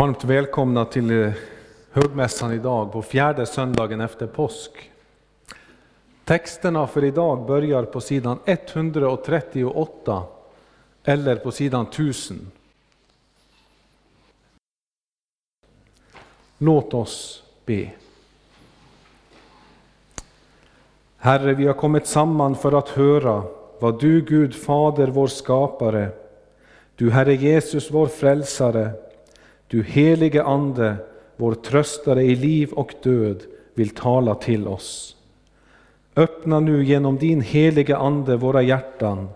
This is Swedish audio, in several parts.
Varmt välkomna till eh, högmässan idag på fjärde söndagen efter påsk. Texterna för idag börjar på sidan 138 eller på sidan 1000. Låt oss be. Herre, vi har kommit samman för att höra vad du, Gud Fader, vår skapare, du Herre Jesus, vår frälsare, du helige Ande, vår tröstare i liv och död, vill tala till oss. Öppna nu genom din helige Ande våra hjärtan,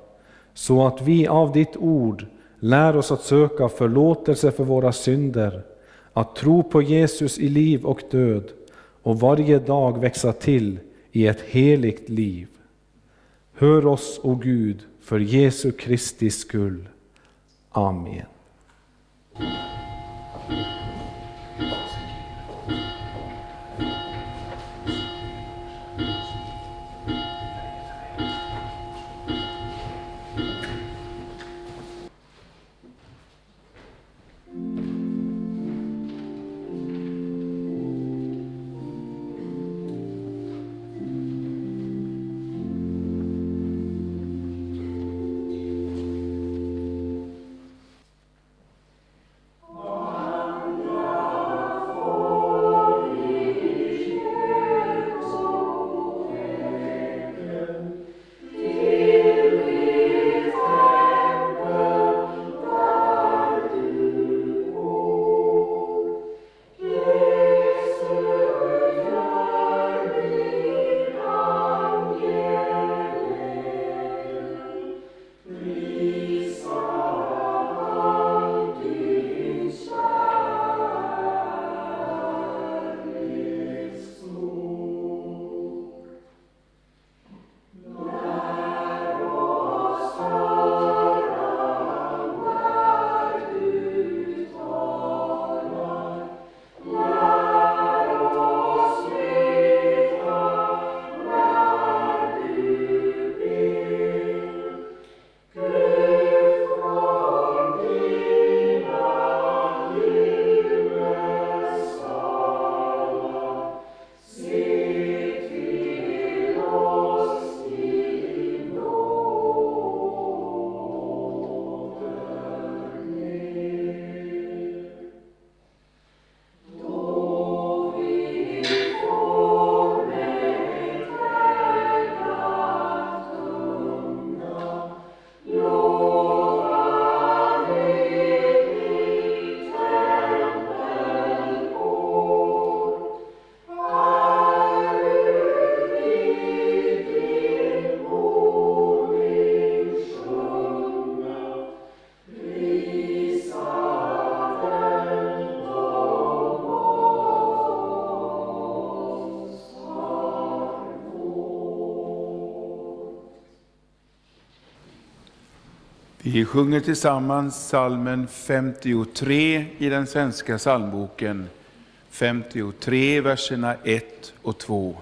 så att vi av ditt ord lär oss att söka förlåtelse för våra synder, att tro på Jesus i liv och död och varje dag växa till i ett heligt liv. Hör oss, o Gud, för Jesu Kristi skull. Amen. 嗯 Vi sjunger tillsammans salmen 53 i den svenska psalmboken. 53, verserna 1 och 2.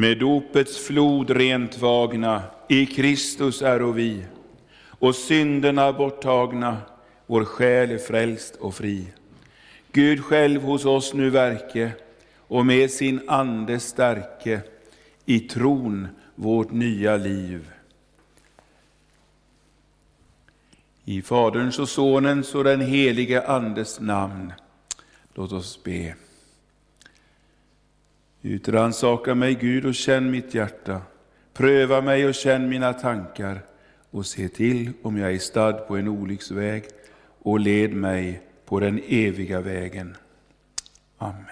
Med dopets flod rent vagna, i Kristus är vi, och synderna borttagna, vår själ är frälst och fri. Gud själv hos oss nu verke, och med sin ande stärke, i tron vårt nya liv. I Faderns och Sonens och den helige Andes namn. Låt oss be. Utransaka mig, Gud, och känn mitt hjärta. Pröva mig och känn mina tankar och se till om jag är stad på en olycksväg och led mig på den eviga vägen. Amen.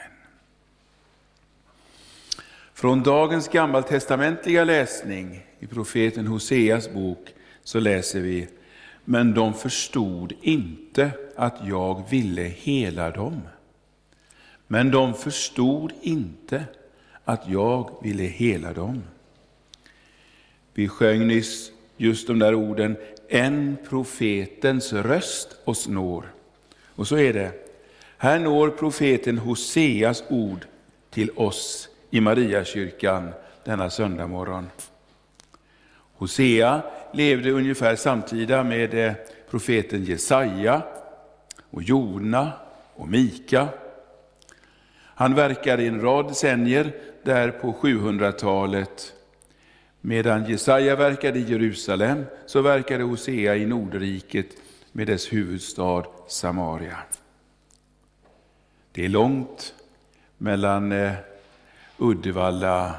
Från dagens gammaltestamentliga läsning i profeten Hoseas bok så läser vi Men de förstod inte att jag ville hela dem. Men de förstod inte att jag ville hela dem. Vi sjöng nyss just de där orden, en profetens röst oss når. Och så är det. Här når profeten Hoseas ord till oss i Mariakyrkan denna söndag morgon. Hosea levde ungefär samtida med eh, profeten Jesaja och Jona och Mika. Han verkade i en rad decennier där på 700-talet. Medan Jesaja verkade i Jerusalem så verkade Hosea i Nordriket med dess huvudstad Samaria. Det är långt mellan eh, Uddevalla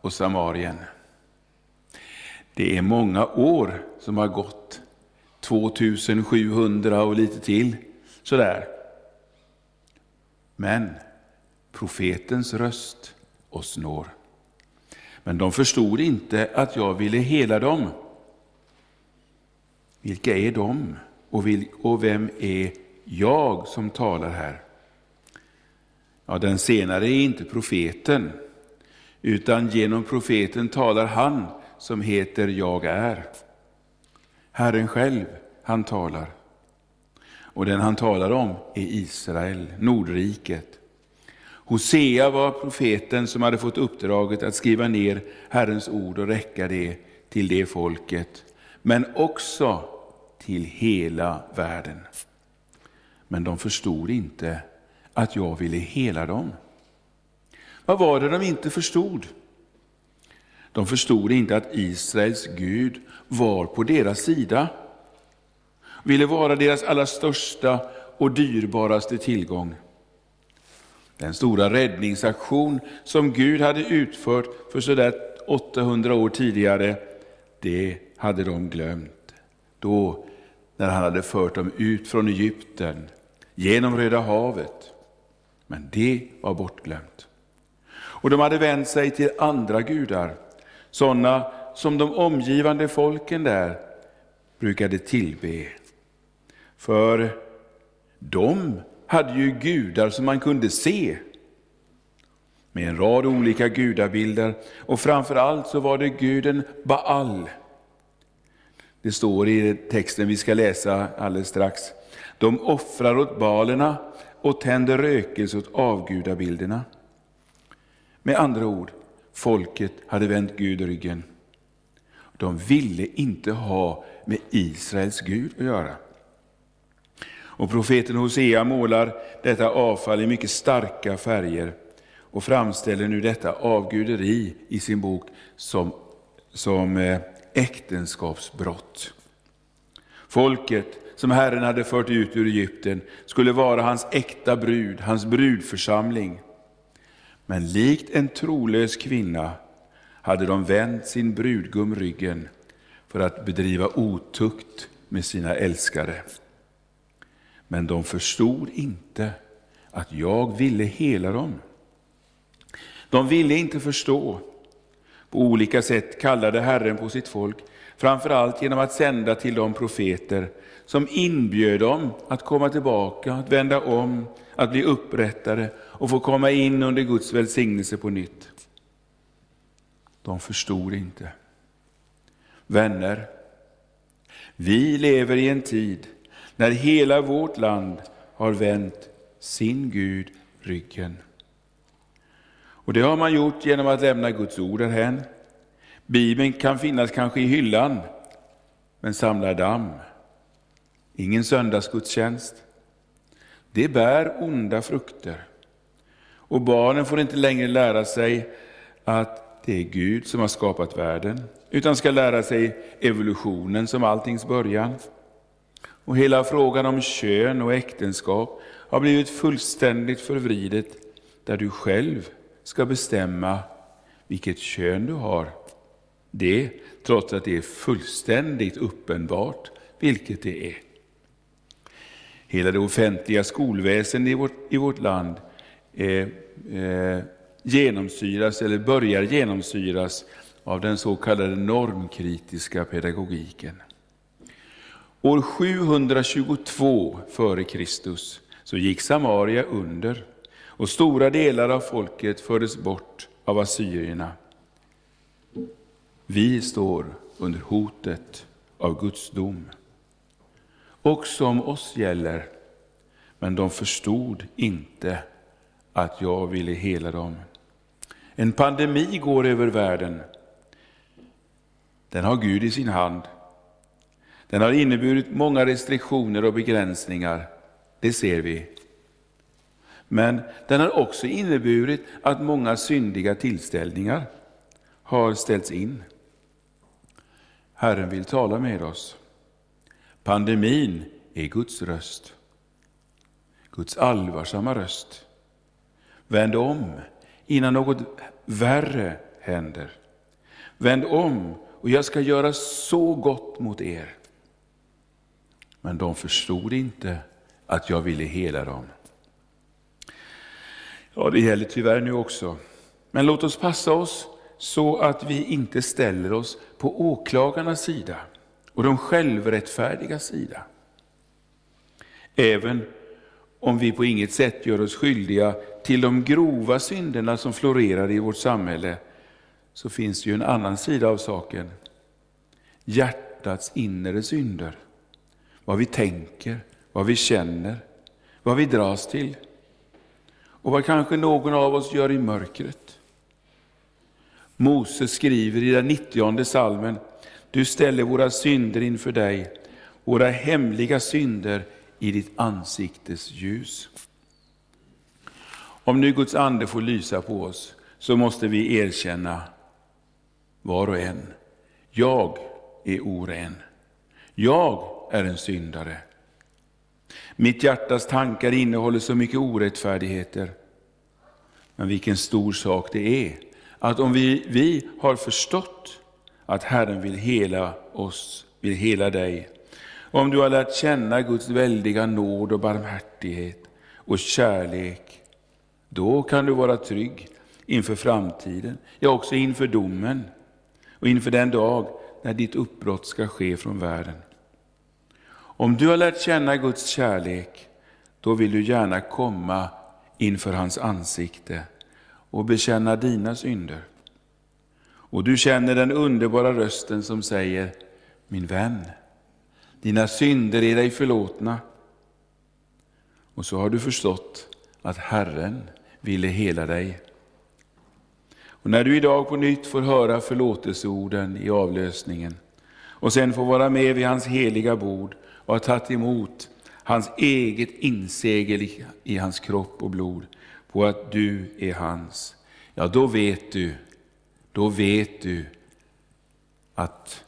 och Samarien. Det är många år som har gått, 2700 och lite till, sådär. Men profetens röst oss når. Men de förstod inte att jag ville hela dem. Vilka är de och, vil, och vem är jag som talar här? Ja, den senare är inte profeten, utan genom profeten talar han som heter Jag är. Herren själv, han talar. Och den han talar om är Israel, Nordriket. Hosea var profeten som hade fått uppdraget att skriva ner Herrens ord och räcka det till det folket, men också till hela världen. Men de förstod inte att jag ville hela dem. Vad var det de inte förstod? De förstod inte att Israels Gud var på deras sida, ville vara deras allra största och dyrbaraste tillgång. Den stora räddningsaktion som Gud hade utfört för sådär 800 år tidigare, det hade de glömt. Då, när han hade fört dem ut från Egypten, genom Röda havet. Men det var bortglömt. Och de hade vänt sig till andra gudar, sådana som de omgivande folken där brukade tillbe. För de hade ju gudar som man kunde se, med en rad olika gudabilder. Och framför allt så var det guden Baal. Det står i texten vi ska läsa alldeles strax. De offrar åt balerna och tänder rökelse åt avgudabilderna. Med andra ord, folket hade vänt Gud ryggen. De ville inte ha med Israels Gud att göra. Och profeten Hosea målar detta avfall i mycket starka färger och framställer nu detta avguderi i sin bok som, som eh, äktenskapsbrott. Folket som Herren hade fört ut ur Egypten skulle vara hans äkta brud, hans brudförsamling. Men likt en trolös kvinna hade de vänt sin brudgum ryggen för att bedriva otukt med sina älskare. Men de förstod inte att jag ville hela dem. De ville inte förstå. På olika sätt kallade Herren på sitt folk, framför allt genom att sända till de profeter som inbjöd dem att komma tillbaka, att vända om, att bli upprättade och få komma in under Guds välsignelse på nytt. De förstod inte. Vänner, vi lever i en tid när hela vårt land har vänt sin Gud ryggen. Och Det har man gjort genom att lämna Guds ord därhän. Bibeln kan finnas kanske i hyllan, men samlar damm. Ingen söndagsgudstjänst. Det bär onda frukter. Och barnen får inte längre lära sig att det är Gud som har skapat världen, utan ska lära sig evolutionen som alltings början. Och hela frågan om kön och äktenskap har blivit fullständigt förvridet, där du själv ska bestämma vilket kön du har. Det trots att det är fullständigt uppenbart vilket det är. Hela det offentliga skolväsendet i vårt, i vårt land eh, eh, genomsyras, eller börjar genomsyras, av den så kallade normkritiska pedagogiken. År 722 f.Kr. så gick Samaria under och stora delar av folket fördes bort av assyrierna. Vi står under hotet av Guds dom. Också om oss gäller, men de förstod inte att jag ville hela dem. En pandemi går över världen. Den har Gud i sin hand. Den har inneburit många restriktioner och begränsningar, det ser vi. Men den har också inneburit att många syndiga tillställningar har ställts in. Herren vill tala med oss. Pandemin är Guds röst. Guds allvarsamma röst. Vänd om innan något värre händer. Vänd om och jag ska göra så gott mot er. Men de förstod inte att jag ville hela dem. Ja, det gäller tyvärr nu också. Men låt oss passa oss så att vi inte ställer oss på åklagarnas sida och de självrättfärdiga sida. Även om vi på inget sätt gör oss skyldiga till de grova synderna som florerar i vårt samhälle, så finns det ju en annan sida av saken. Hjärtats inre synder. Vad vi tänker, vad vi känner, vad vi dras till. Och vad kanske någon av oss gör i mörkret. Moses skriver i den 90 salmen, du ställer våra synder inför dig, våra hemliga synder i ditt ansiktes ljus. Om nu Guds ande får lysa på oss, så måste vi erkänna var och en, jag är oren. Jag är en syndare. Mitt hjärtas tankar innehåller så mycket orättfärdigheter. Men vilken stor sak det är att om vi, vi har förstått att Herren vill hela oss, vill hela dig, om du har lärt känna Guds väldiga nåd och barmhärtighet och kärlek, då kan du vara trygg inför framtiden, ja också inför domen och inför den dag när ditt uppbrott ska ske från världen. Om du har lärt känna Guds kärlek, då vill du gärna komma inför hans ansikte och bekänna dina synder. Och du känner den underbara rösten som säger, min vän, dina synder är dig förlåtna. Och så har du förstått att Herren ville hela dig. Och när du idag på nytt får höra förlåtelseorden i avlösningen och sen får vara med vid hans heliga bord och har tagit emot hans eget insegel i hans kropp och blod på att du är hans, ja då vet du, då vet du att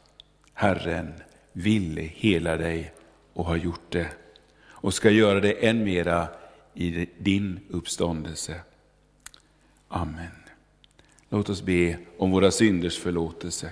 Herren ville hela dig och har gjort det och ska göra det än mera i din uppståndelse. Amen. Låt oss be om våra synders förlåtelse.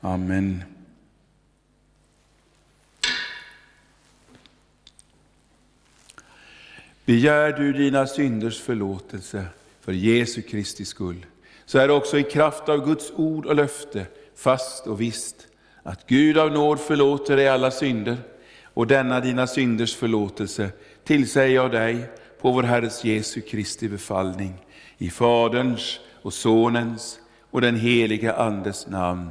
Amen. Begär du dina synders förlåtelse för Jesu Kristi skull, så är det också i kraft av Guds ord och löfte fast och visst att Gud av nåd förlåter dig alla synder, och denna dina synders förlåtelse tillsäger jag dig på vår Herres Jesu Kristi befallning, i Faderns och Sonens och den helige Andes namn.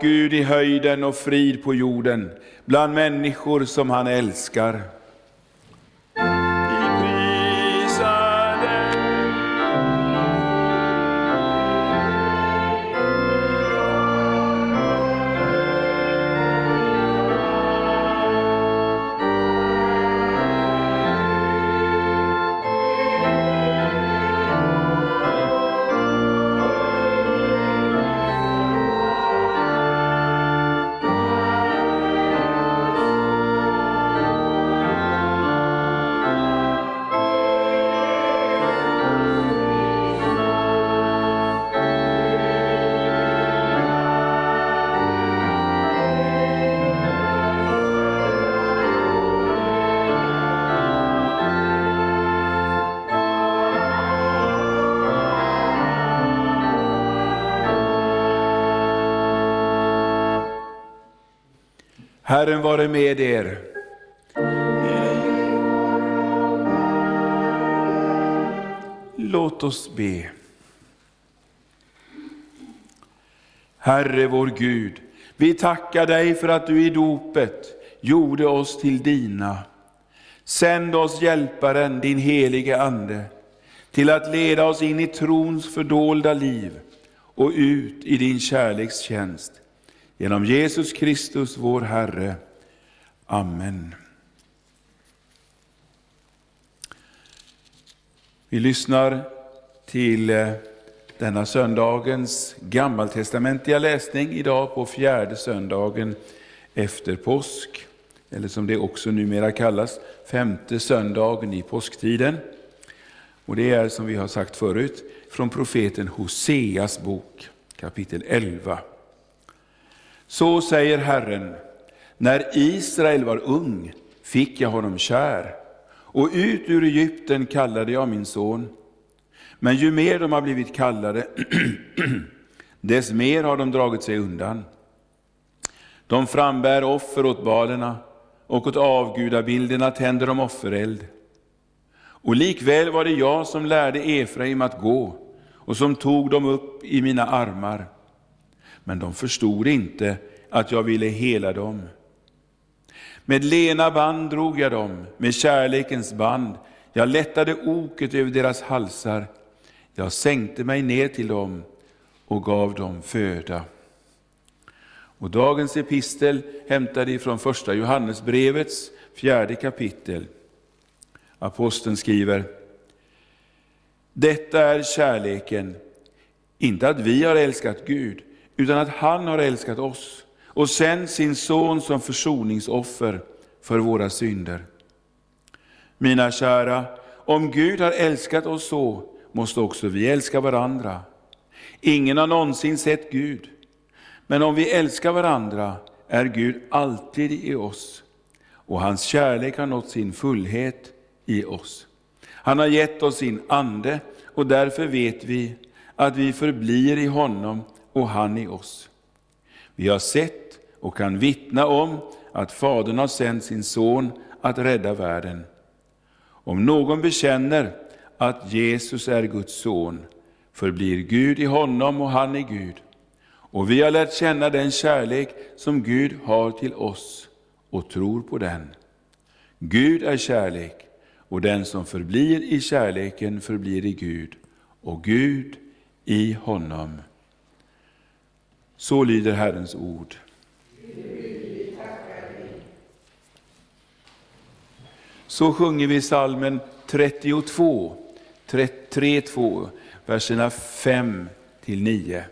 Åt Gud i höjden och frid på jorden bland människor som han älskar. Herren vare med er. Låt oss be. Herre vår Gud, vi tackar dig för att du i dopet gjorde oss till dina. Sänd oss hjälparen, din helige Ande, till att leda oss in i trons fördolda liv och ut i din kärlekstjänst. Genom Jesus Kristus, vår Herre. Amen. Vi lyssnar till eh, denna söndagens gammaltestamentliga läsning idag på fjärde söndagen efter påsk, eller som det också numera kallas, femte söndagen i påsktiden. Och Det är som vi har sagt förut från profeten Hoseas bok, kapitel 11. Så säger Herren, när Israel var ung fick jag honom kär, och ut ur Egypten kallade jag min son. Men ju mer de har blivit kallade, dess mer har de dragit sig undan. De frambär offer åt balerna, och åt avgudabilderna tänder de offereld. Och likväl var det jag som lärde Efraim att gå, och som tog dem upp i mina armar. Men de förstod inte att jag ville hela dem. Med lena band drog jag dem, med kärlekens band. Jag lättade oket över deras halsar. Jag sänkte mig ner till dem och gav dem föda. Och dagens epistel hämtade från första Johannesbrevets fjärde kapitel. Aposteln skriver, detta är kärleken, inte att vi har älskat Gud, utan att han har älskat oss och sänt sin son som försoningsoffer för våra synder. Mina kära, om Gud har älskat oss så, måste också vi älska varandra. Ingen har någonsin sett Gud, men om vi älskar varandra är Gud alltid i oss, och hans kärlek har nått sin fullhet i oss. Han har gett oss sin ande, och därför vet vi att vi förblir i honom och han i oss. Vi har sett och kan vittna om att Fadern har sänt sin son att rädda världen. Om någon bekänner att Jesus är Guds son, förblir Gud i honom och han i Gud. Och vi har lärt känna den kärlek som Gud har till oss och tror på den. Gud är kärlek, och den som förblir i kärleken förblir i Gud, och Gud i honom. Så lyder Herrens ord. Så sjunger vi salmen 32, 32 verserna 5 till 9.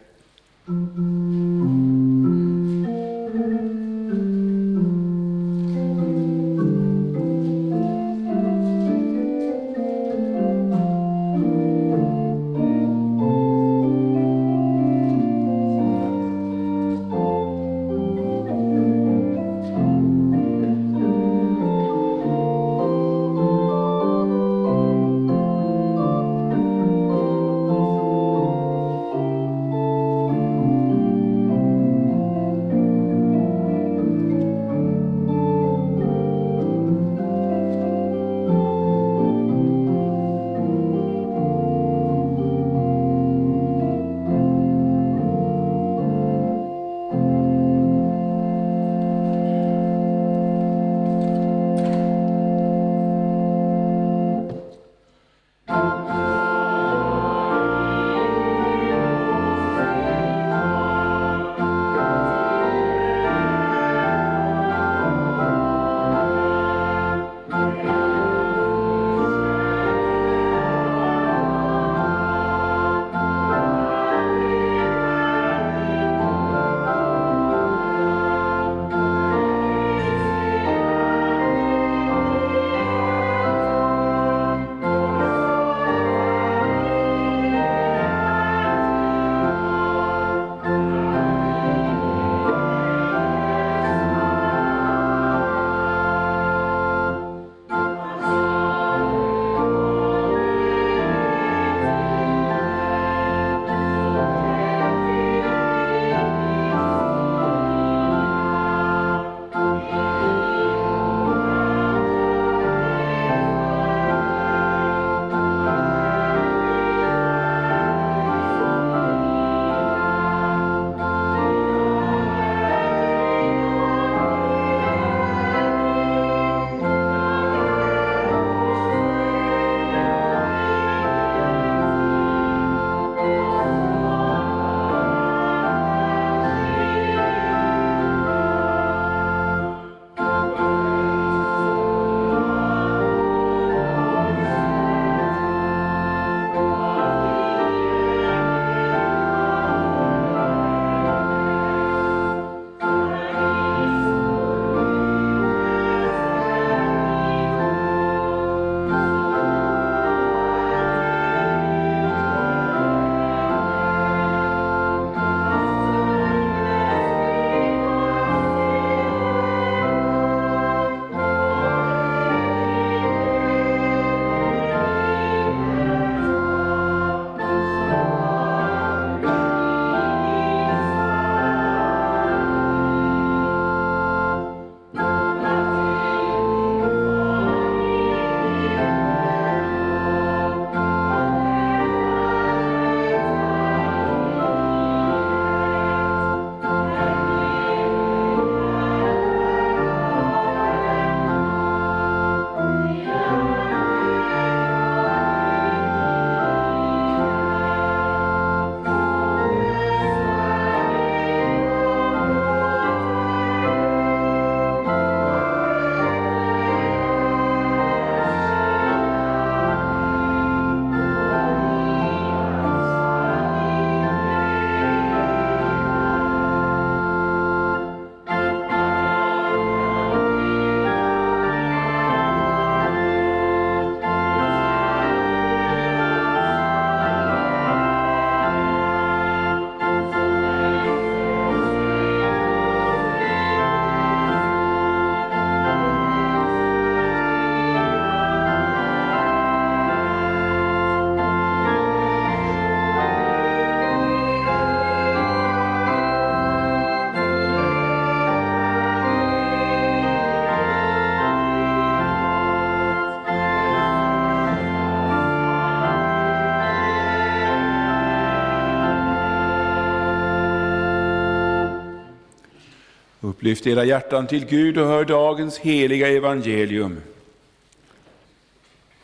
Lyft era hjärtan till Gud och hör dagens heliga evangelium.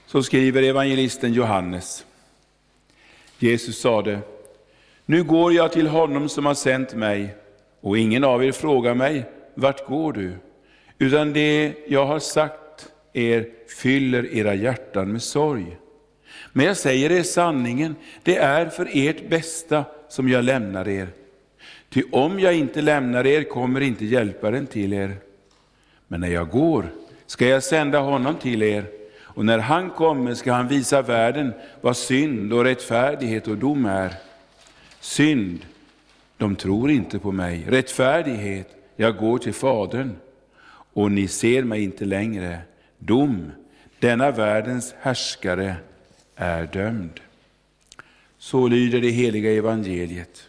Så skriver evangelisten Johannes. Jesus sade, nu går jag till honom som har sänt mig, och ingen av er frågar mig, vart går du? Utan det jag har sagt er fyller era hjärtan med sorg. Men jag säger er sanningen, det är för ert bästa som jag lämnar er. Ty om jag inte lämnar er kommer inte hjälparen till er. Men när jag går ska jag sända honom till er, och när han kommer ska han visa världen vad synd och rättfärdighet och dom är. Synd, de tror inte på mig. Rättfärdighet, jag går till Fadern, och ni ser mig inte längre. Dom, denna världens härskare är dömd. Så lyder det heliga evangeliet.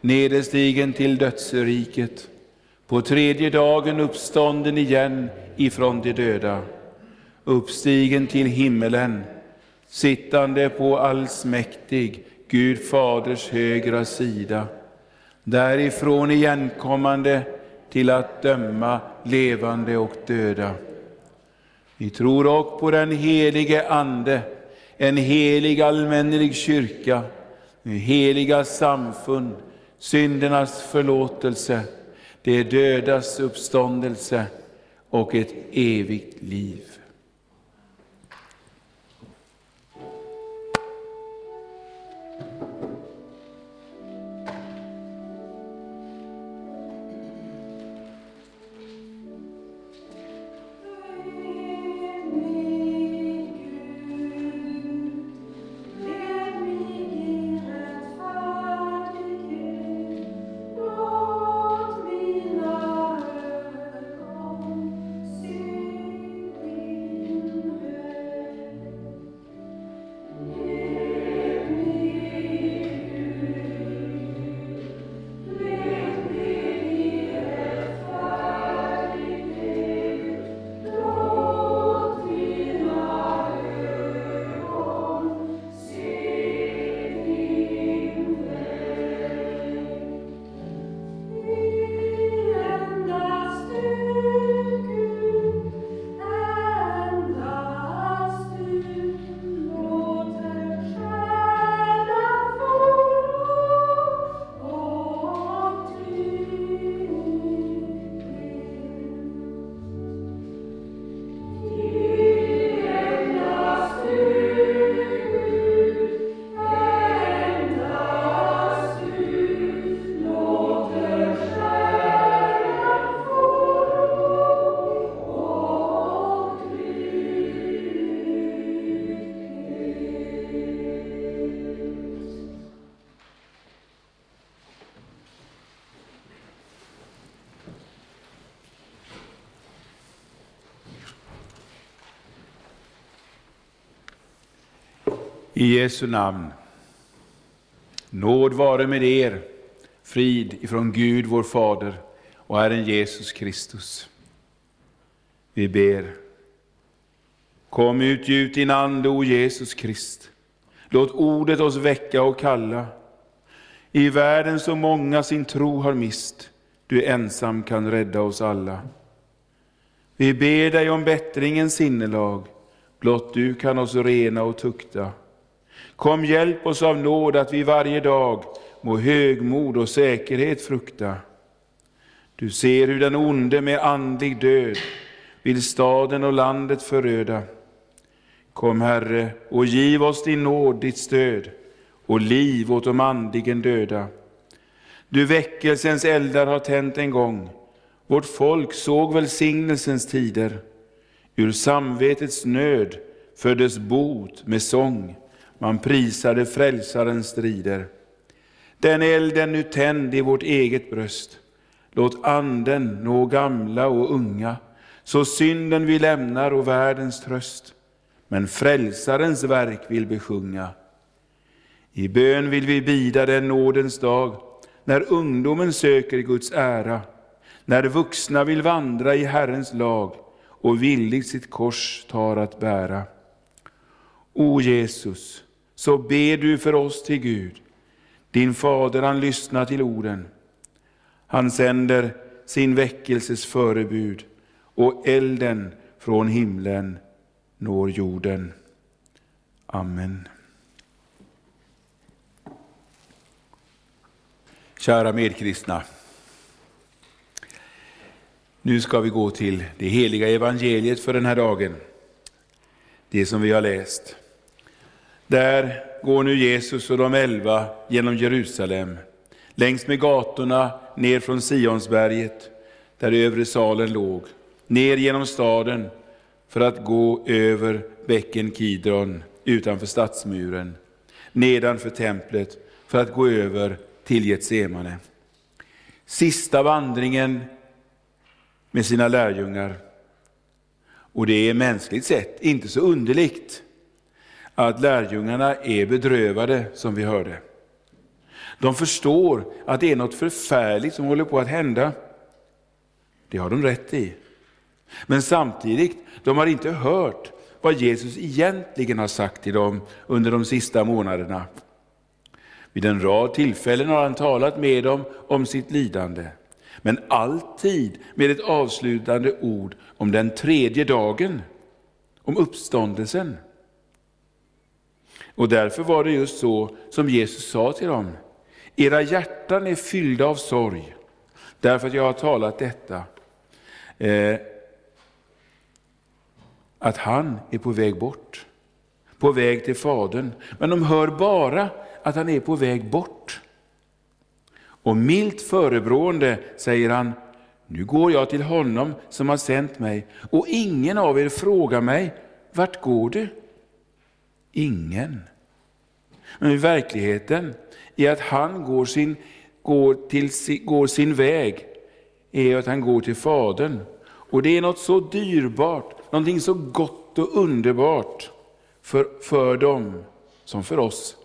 nederstigen till dödsriket, på tredje dagen uppstånden igen ifrån de döda, uppstigen till himmelen, sittande på allsmäktig Gud Faders högra sida, därifrån igenkommande till att döma levande och döda. Vi tror också på den helige Ande, en helig allmännelig kyrka, heliga samfund, syndernas förlåtelse, de dödas uppståndelse och ett evigt liv. I Jesu namn. Nåd vare med er, frid ifrån Gud vår Fader och Herren Jesus Kristus. Vi ber. Kom utgjut din Ande, o Jesus Krist. Låt ordet oss väcka och kalla. I världen så många sin tro har mist, du ensam kan rädda oss alla. Vi ber dig om bättringens sinnelag, blott du kan oss rena och tukta. Kom, hjälp oss av nåd att vi varje dag må högmod och säkerhet frukta. Du ser hur den onde med andlig död vill staden och landet föröda. Kom, Herre, och giv oss din nåd, ditt stöd och liv åt de andligen döda. Du väckelsens eldar har tänt en gång, vårt folk såg välsignelsens tider. Ur samvetets nöd föddes bot med sång man prisade frälsarens strider. Den elden nu tänd i vårt eget bröst. Låt anden nå gamla och unga, så synden vi lämnar och världens tröst, men frälsarens verk vill besjunga. I bön vill vi bida den nådens dag, när ungdomen söker Guds ära, när vuxna vill vandra i Herrens lag och villigt sitt kors tar att bära. O Jesus, så ber du för oss till Gud. Din fader han lyssnar till orden. Han sänder sin väckelses förebud och elden från himlen når jorden. Amen. Kära medkristna. Nu ska vi gå till det heliga evangeliet för den här dagen. Det som vi har läst. Där går nu Jesus och de elva genom Jerusalem, längs med gatorna ner från Sionsberget, där övre salen låg, ner genom staden för att gå över bäcken Kidron utanför stadsmuren, nedanför templet för att gå över till Getsemane. Sista vandringen med sina lärjungar. Och det är mänskligt sett inte så underligt att lärjungarna är bedrövade, som vi hörde. De förstår att det är något förfärligt som håller på att hända. Det har de rätt i. Men samtidigt, de har inte hört vad Jesus egentligen har sagt till dem under de sista månaderna. Vid en rad tillfällen har han talat med dem om sitt lidande, men alltid med ett avslutande ord om den tredje dagen, om uppståndelsen. Och därför var det just så som Jesus sa till dem. Era hjärtan är fyllda av sorg, därför att jag har talat detta. Eh, att han är på väg bort, på väg till Fadern. Men de hör bara att han är på väg bort. Och milt förebrående säger han, nu går jag till honom som har sänt mig och ingen av er frågar mig, vart går du? Ingen. Men i verkligheten i att han går sin, går till, går sin väg, är att han går till Fadern. Och det är något så dyrbart, någonting så gott och underbart för, för dem som för oss.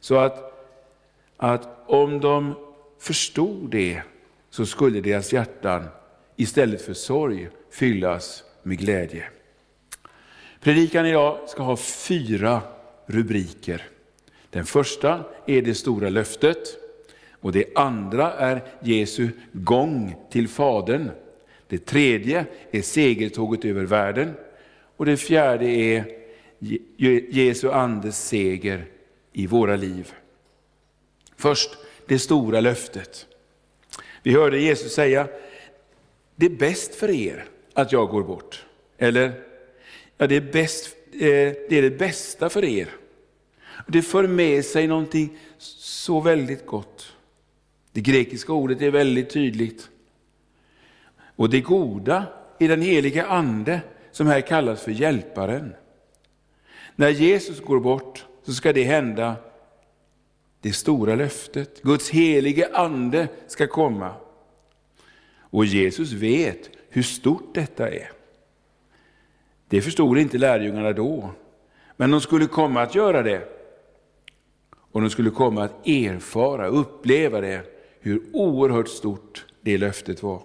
Så att, att om de förstod det så skulle deras hjärtan istället för sorg fyllas med glädje. Predikan idag ska ha fyra rubriker. Den första är det stora löftet och det andra är Jesu gång till Fadern. Det tredje är segertåget över världen och det fjärde är Jesu andes seger i våra liv. Först det stora löftet. Vi hörde Jesus säga, det är bäst för er att jag går bort. Eller, ja, det, är bäst, eh, det är det bästa för er. Det för med sig någonting så väldigt gott. Det grekiska ordet är väldigt tydligt. Och det goda i den heliga ande som här kallas för hjälparen. När Jesus går bort så ska det hända det stora löftet. Guds helige ande ska komma. Och Jesus vet hur stort detta är. Det förstod inte lärjungarna då, men de skulle komma att göra det. Och de skulle komma att erfara, uppleva det, hur oerhört stort det löftet var.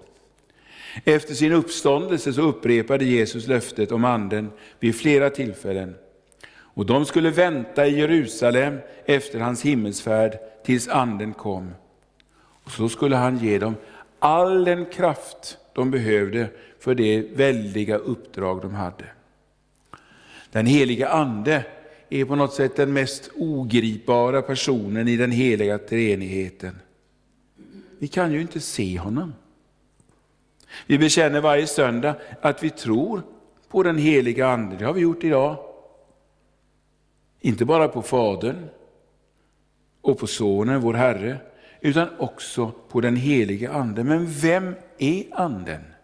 Efter sin uppståndelse så upprepade Jesus löftet om anden vid flera tillfällen. Och de skulle vänta i Jerusalem efter hans himmelsfärd tills anden kom. Och så skulle han ge dem all den kraft de behövde för det väldiga uppdrag de hade. Den heliga ande är på något sätt den mest ogripbara personen i den heliga treenigheten. Vi kan ju inte se honom. Vi bekänner varje söndag att vi tror på den heliga Ande, det har vi gjort idag. Inte bara på Fadern och på Sonen, vår Herre, utan också på den heliga Ande. Men vem är Anden?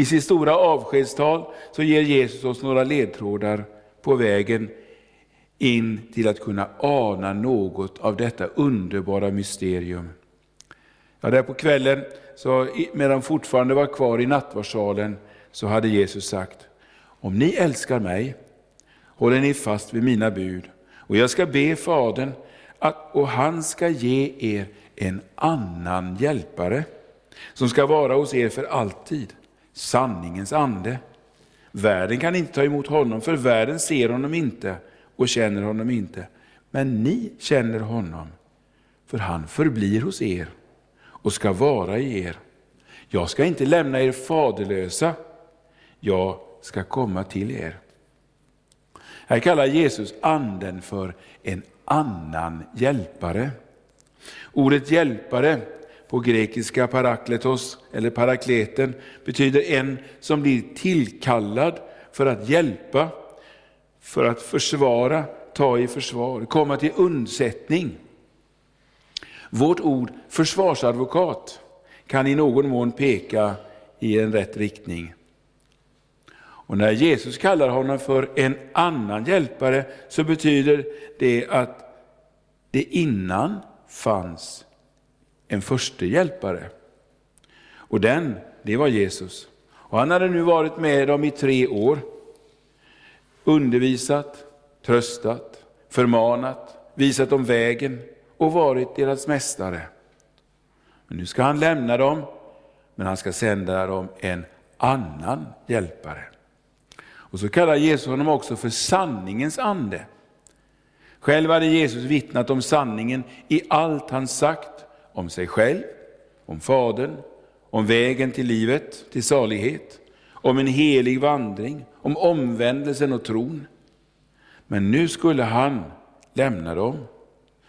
I sitt stora avskedstal så ger Jesus oss några ledtrådar på vägen in till att kunna ana något av detta underbara mysterium. Ja, där på kvällen, så, medan de fortfarande var kvar i nattvardssalen, så hade Jesus sagt, om ni älskar mig håller ni fast vid mina bud, och jag ska be Fadern att, och han ska ge er en annan hjälpare, som ska vara hos er för alltid, sanningens ande. Världen kan inte ta emot honom, för världen ser honom inte och känner honom inte. Men ni känner honom, för han förblir hos er och ska vara i er. Jag ska inte lämna er faderlösa, jag ska komma till er. Här kallar Jesus anden för en annan hjälpare. Ordet hjälpare på grekiska parakletos eller parakleten betyder en som blir tillkallad för att hjälpa, för att försvara, ta i försvar, komma till undsättning. Vårt ord försvarsadvokat kan i någon mån peka i en rätt riktning. Och när Jesus kallar honom för en annan hjälpare så betyder det att det innan fanns en förste hjälpare. Och den, det var Jesus. Och han hade nu varit med dem i tre år. Undervisat, tröstat, förmanat, visat dem vägen och varit deras mästare. Men nu ska han lämna dem, men han ska sända dem en annan hjälpare. Och så kallar Jesus honom också för sanningens ande. Själv hade Jesus vittnat om sanningen i allt han sagt om sig själv, om Fadern, om vägen till livet, till salighet, om en helig vandring, om omvändelsen och tron. Men nu skulle han lämna dem.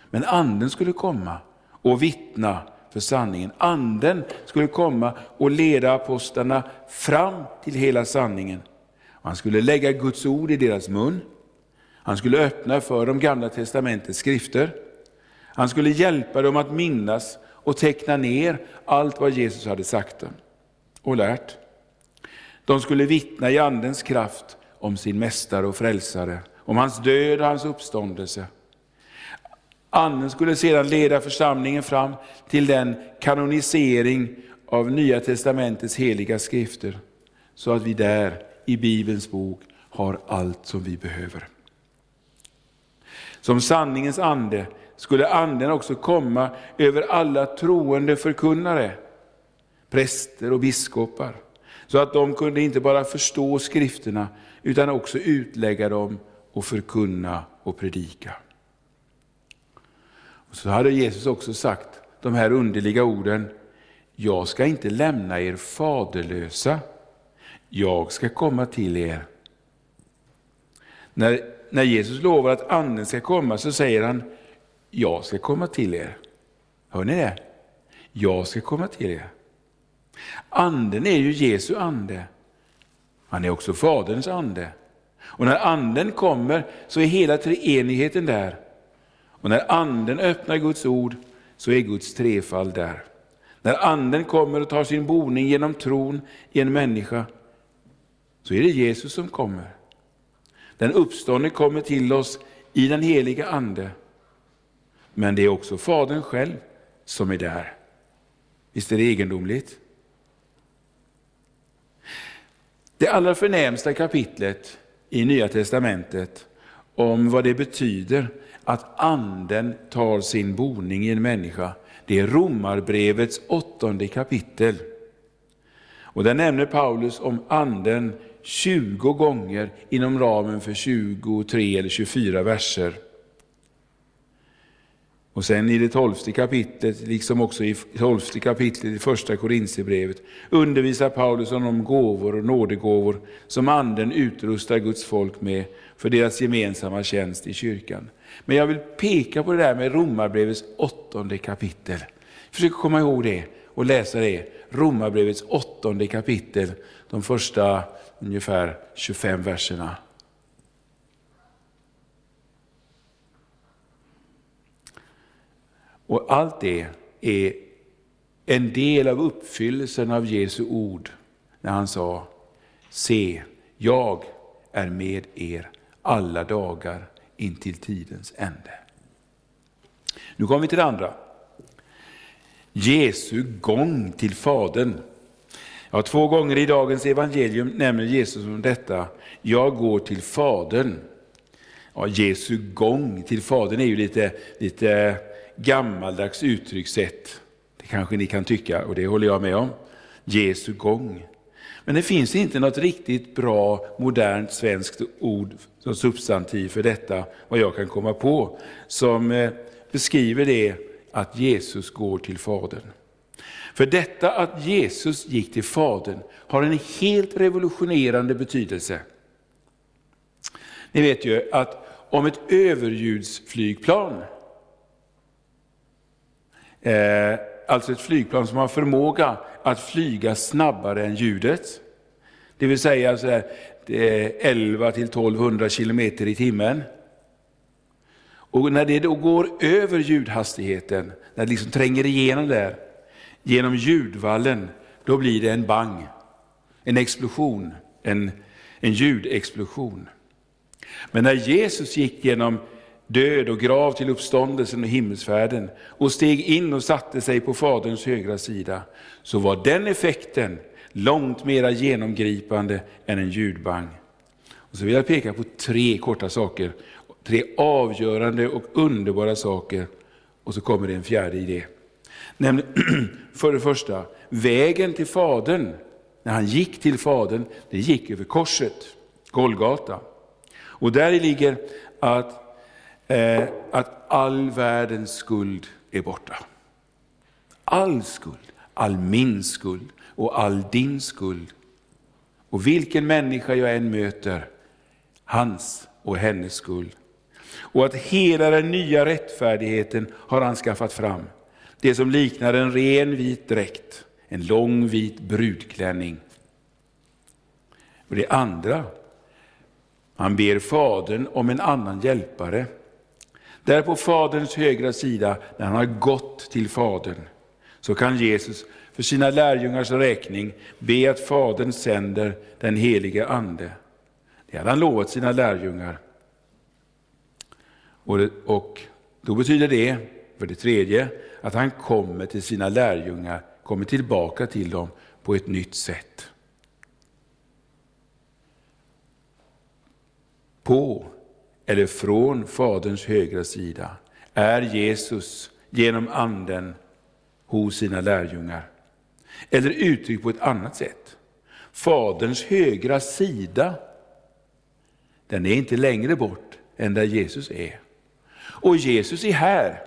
Men anden skulle komma och vittna för sanningen. Anden skulle komma och leda apostlarna fram till hela sanningen. Han skulle lägga Guds ord i deras mun. Han skulle öppna för de gamla testamentets skrifter. Han skulle hjälpa dem att minnas och teckna ner allt vad Jesus hade sagt dem och lärt. De skulle vittna i Andens kraft om sin mästare och frälsare, om hans död och hans uppståndelse. Anden skulle sedan leda församlingen fram till den kanonisering av Nya testamentets heliga skrifter, så att vi där i Bibelns bok har allt som vi behöver. Som sanningens ande skulle anden också komma över alla troende förkunnare, präster och biskopar, så att de kunde inte bara förstå skrifterna utan också utlägga dem och förkunna och predika. Och så hade Jesus också sagt de här underliga orden, jag ska inte lämna er faderlösa, jag ska komma till er. När, när Jesus lovar att anden ska komma så säger han, jag ska komma till er. Hör ni det? Jag ska komma till er. Anden är ju Jesu ande. Han är också Faderns ande. Och när anden kommer så är hela treenigheten där. Och när anden öppnar Guds ord så är Guds trefald där. När anden kommer och tar sin boning genom tron i en människa så är det Jesus som kommer. Den uppståndne kommer till oss i den heliga ande. Men det är också Fadern själv som är där. Visst är det egendomligt? Det allra förnämsta kapitlet i Nya Testamentet om vad det betyder att anden tar sin boning i en människa, det är Romarbrevets åttonde kapitel. Och där nämner Paulus om anden 20 gånger inom ramen för 23 eller 24 verser. Och sen i det tolfte kapitlet, liksom också i tolfte kapitlet i första Korintierbrevet, undervisar Paulus om de gåvor och nådegåvor som anden utrustar Guds folk med för deras gemensamma tjänst i kyrkan. Men jag vill peka på det där med Romarbrevets åttonde kapitel. Försök komma ihåg det och läsa det. Romarbrevets åttonde kapitel, de första ungefär 25 verserna. Och allt det är en del av uppfyllelsen av Jesu ord när han sa, se, jag är med er alla dagar intill tidens ände. Nu kommer vi till det andra. Jesu gång till Fadern. Ja, två gånger i dagens evangelium nämner Jesus om detta. Jag går till Fadern. Ja, Jesu gång till Fadern är ju lite, lite gammaldags uttryckssätt. Det kanske ni kan tycka och det håller jag med om. Jesu gång. Men det finns inte något riktigt bra modernt svenskt ord som substantiv för detta, vad jag kan komma på, som eh, beskriver det att Jesus går till Fadern. För detta att Jesus gick till Fadern har en helt revolutionerande betydelse. Ni vet ju att om ett överljudsflygplan, eh, alltså ett flygplan som har förmåga att flyga snabbare än ljudet, det vill säga så här, 11 till 1200 kilometer i timmen. Och när det då går över ljudhastigheten, när det liksom tränger igenom där, genom ljudvallen, då blir det en bang, en explosion, en, en ljudexplosion. Men när Jesus gick genom död och grav till uppståndelsen och himmelsfärden och steg in och satte sig på Faderns högra sida, så var den effekten långt mera genomgripande än en ljudbang. Och så vill jag peka på tre korta saker, tre avgörande och underbara saker, och så kommer det en fjärde idé. Nämligen, för det första, vägen till Fadern, när han gick till Fadern, det gick över korset, Golgata. Och där ligger att, eh, att all världens skuld är borta. All skuld, all min skuld och all din skuld. Och vilken människa jag än möter, hans och hennes skuld. Och att hela den nya rättfärdigheten har han skaffat fram. Det som liknar en ren vit dräkt, en lång vit brudklänning. Och det andra, han ber Fadern om en annan hjälpare. Där på Faderns högra sida, när han har gått till Fadern, så kan Jesus för sina lärjungars räkning be att Fadern sänder den helige Ande. Det hade han lovat sina lärjungar. Och, det, och då betyder det, för det tredje, att han kommer till sina lärjungar, kommer tillbaka till dem på ett nytt sätt. På eller från Faderns högra sida är Jesus genom Anden hos sina lärjungar. Eller uttryckt på ett annat sätt. Faderns högra sida, den är inte längre bort än där Jesus är. Och Jesus är här.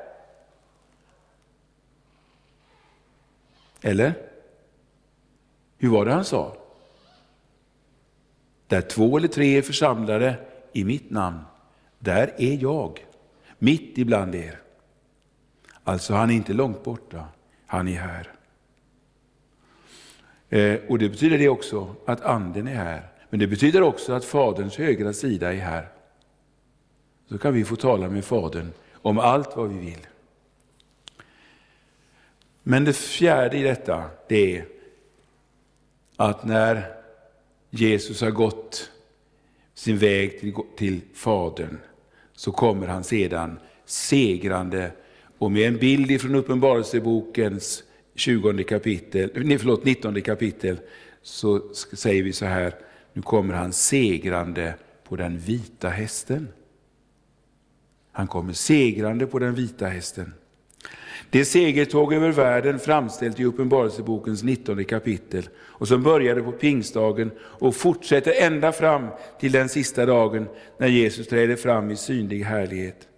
Eller? Hur var det han sa? Där två eller tre är församlade i mitt namn, där är jag, mitt ibland er. Alltså han är inte långt borta, han är här. Eh, och det betyder det också att anden är här. Men det betyder också att Faderns högra sida är här. Så kan vi få tala med Fadern om allt vad vi vill. Men det fjärde i detta, det är att när Jesus har gått sin väg till, till Fadern, så kommer han sedan segrande och med en bild från Uppenbarelsebokens 20 kapitel, nej, förlåt, 19 kapitel så säger vi så här, nu kommer han segrande på den vita hästen. Han kommer segrande på den vita hästen. Det segertåg över världen framställt i Uppenbarelsebokens 19 kapitel och som började på pingstdagen och fortsätter ända fram till den sista dagen när Jesus träder fram i synlig härlighet.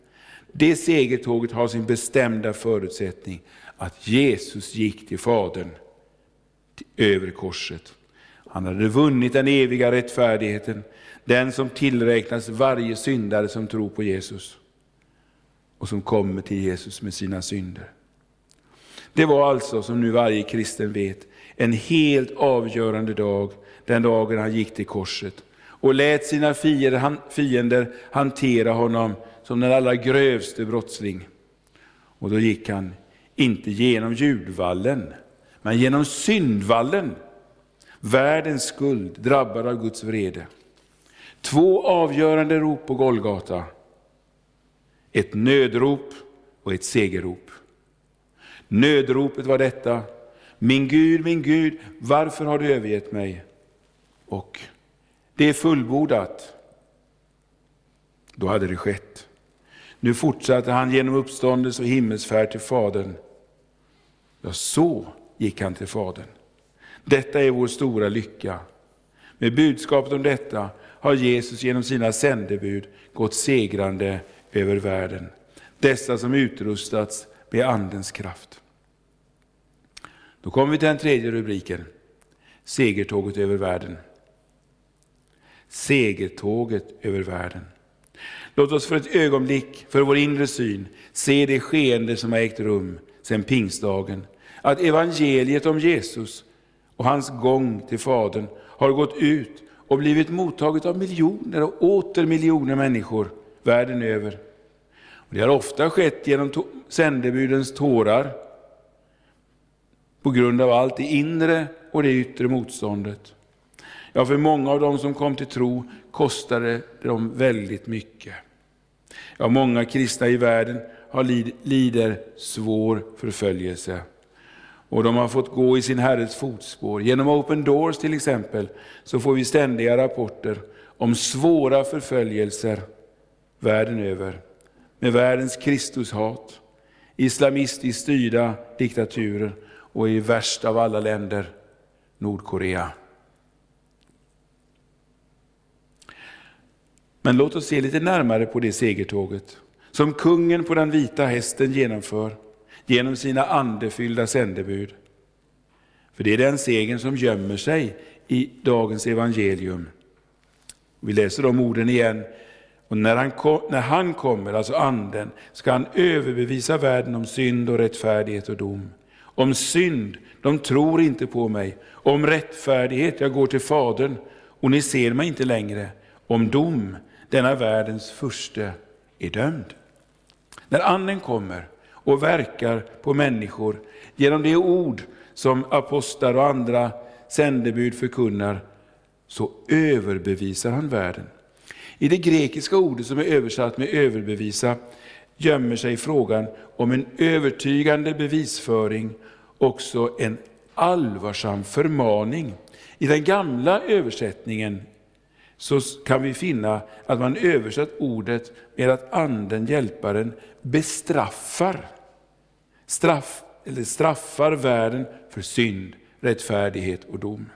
Det segertåget har sin bestämda förutsättning att Jesus gick till Fadern över korset. Han hade vunnit den eviga rättfärdigheten, den som tillräknas varje syndare som tror på Jesus och som kommer till Jesus med sina synder. Det var alltså, som nu varje kristen vet, en helt avgörande dag, den dagen han gick till korset och lät sina fiender hantera honom som den allra grövste brottsling. Och då gick han inte genom ljudvallen, men genom syndvallen. Världens skuld, drabbad av Guds vrede. Två avgörande rop på Golgata ett nödrop och ett segerrop. Nödropet var detta, min Gud, min Gud, varför har du övergett mig? Och det är fullbordat. Då hade det skett. Nu fortsatte han genom uppståndelse och himmelsfärd till Fadern. Ja, så gick han till Fadern. Detta är vår stora lycka. Med budskapet om detta har Jesus genom sina sändebud gått segrande över världen. Dessa som utrustats med Andens kraft. Då kommer vi till den tredje rubriken. Segertåget över världen. Segertåget över världen. Låt oss för ett ögonblick, för vår inre syn, se det skeende som har ägt rum sedan pingstdagen. Att evangeliet om Jesus och hans gång till Fadern har gått ut och blivit mottaget av miljoner och åter miljoner människor världen över. Och det har ofta skett genom sändebudens tårar, på grund av allt det inre och det yttre motståndet. Ja, för många av dem som kom till tro kostade det dem väldigt mycket. Ja, många kristna i världen har lid, lider svår förföljelse. Och de har fått gå i sin Herres fotspår. Genom Open Doors till exempel, så får vi ständiga rapporter om svåra förföljelser världen över. Med världens Kristushat, islamistiskt styrda diktaturer och i värst av alla länder, Nordkorea. Men låt oss se lite närmare på det segertåget som kungen på den vita hästen genomför genom sina andefyllda sändebud. För det är den segern som gömmer sig i dagens evangelium. Vi läser de orden igen. Och när han, kom, när han kommer, alltså anden, ska han överbevisa världen om synd och rättfärdighet och dom. Om synd, de tror inte på mig. Om rättfärdighet, jag går till Fadern och ni ser mig inte längre. Om dom, denna världens furste är dömd. När anden kommer och verkar på människor genom det ord som apostlar och andra sändebud förkunnar, så överbevisar han världen. I det grekiska ordet som är översatt med överbevisa gömmer sig frågan om en övertygande bevisföring, också en allvarsam förmaning. I den gamla översättningen så kan vi finna att man översatt ordet med att anden, hjälparen, bestraffar. Straff, eller straffar världen för synd, rättfärdighet och dom.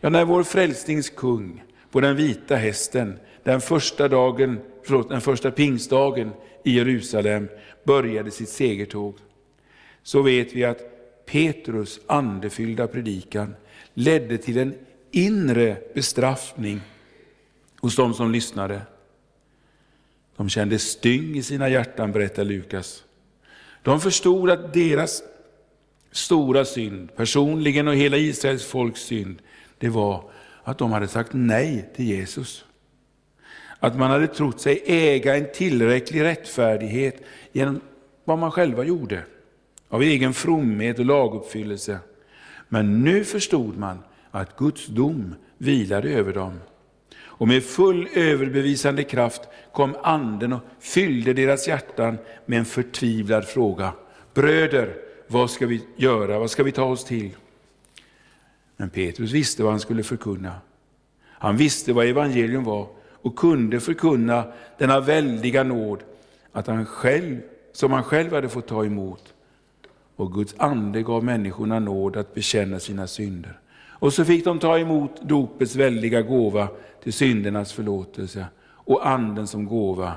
Ja, när vår frälsningskung på den vita hästen den första, dagen, förlåt, den första pingstdagen i Jerusalem började sitt segertåg, så vet vi att Petrus andefyllda predikan ledde till en inre bestraffning hos de som lyssnade. De kände styng i sina hjärtan, berättar Lukas. De förstod att deras stora synd, personligen och hela Israels folks synd, det var att de hade sagt nej till Jesus. Att man hade trott sig äga en tillräcklig rättfärdighet genom vad man själva gjorde, av egen fromhet och laguppfyllelse. Men nu förstod man att Guds dom vilade över dem. Och med full överbevisande kraft kom anden och fyllde deras hjärtan med en förtvivlad fråga. Bröder, vad ska vi göra? Vad ska vi ta oss till? Men Petrus visste vad han skulle förkunna. Han visste vad evangelium var och kunde förkunna denna väldiga nåd att han själv, som han själv hade fått ta emot. Och Guds ande gav människorna nåd att bekänna sina synder. Och så fick de ta emot dopets väldiga gåva till syndernas förlåtelse och anden som gåva,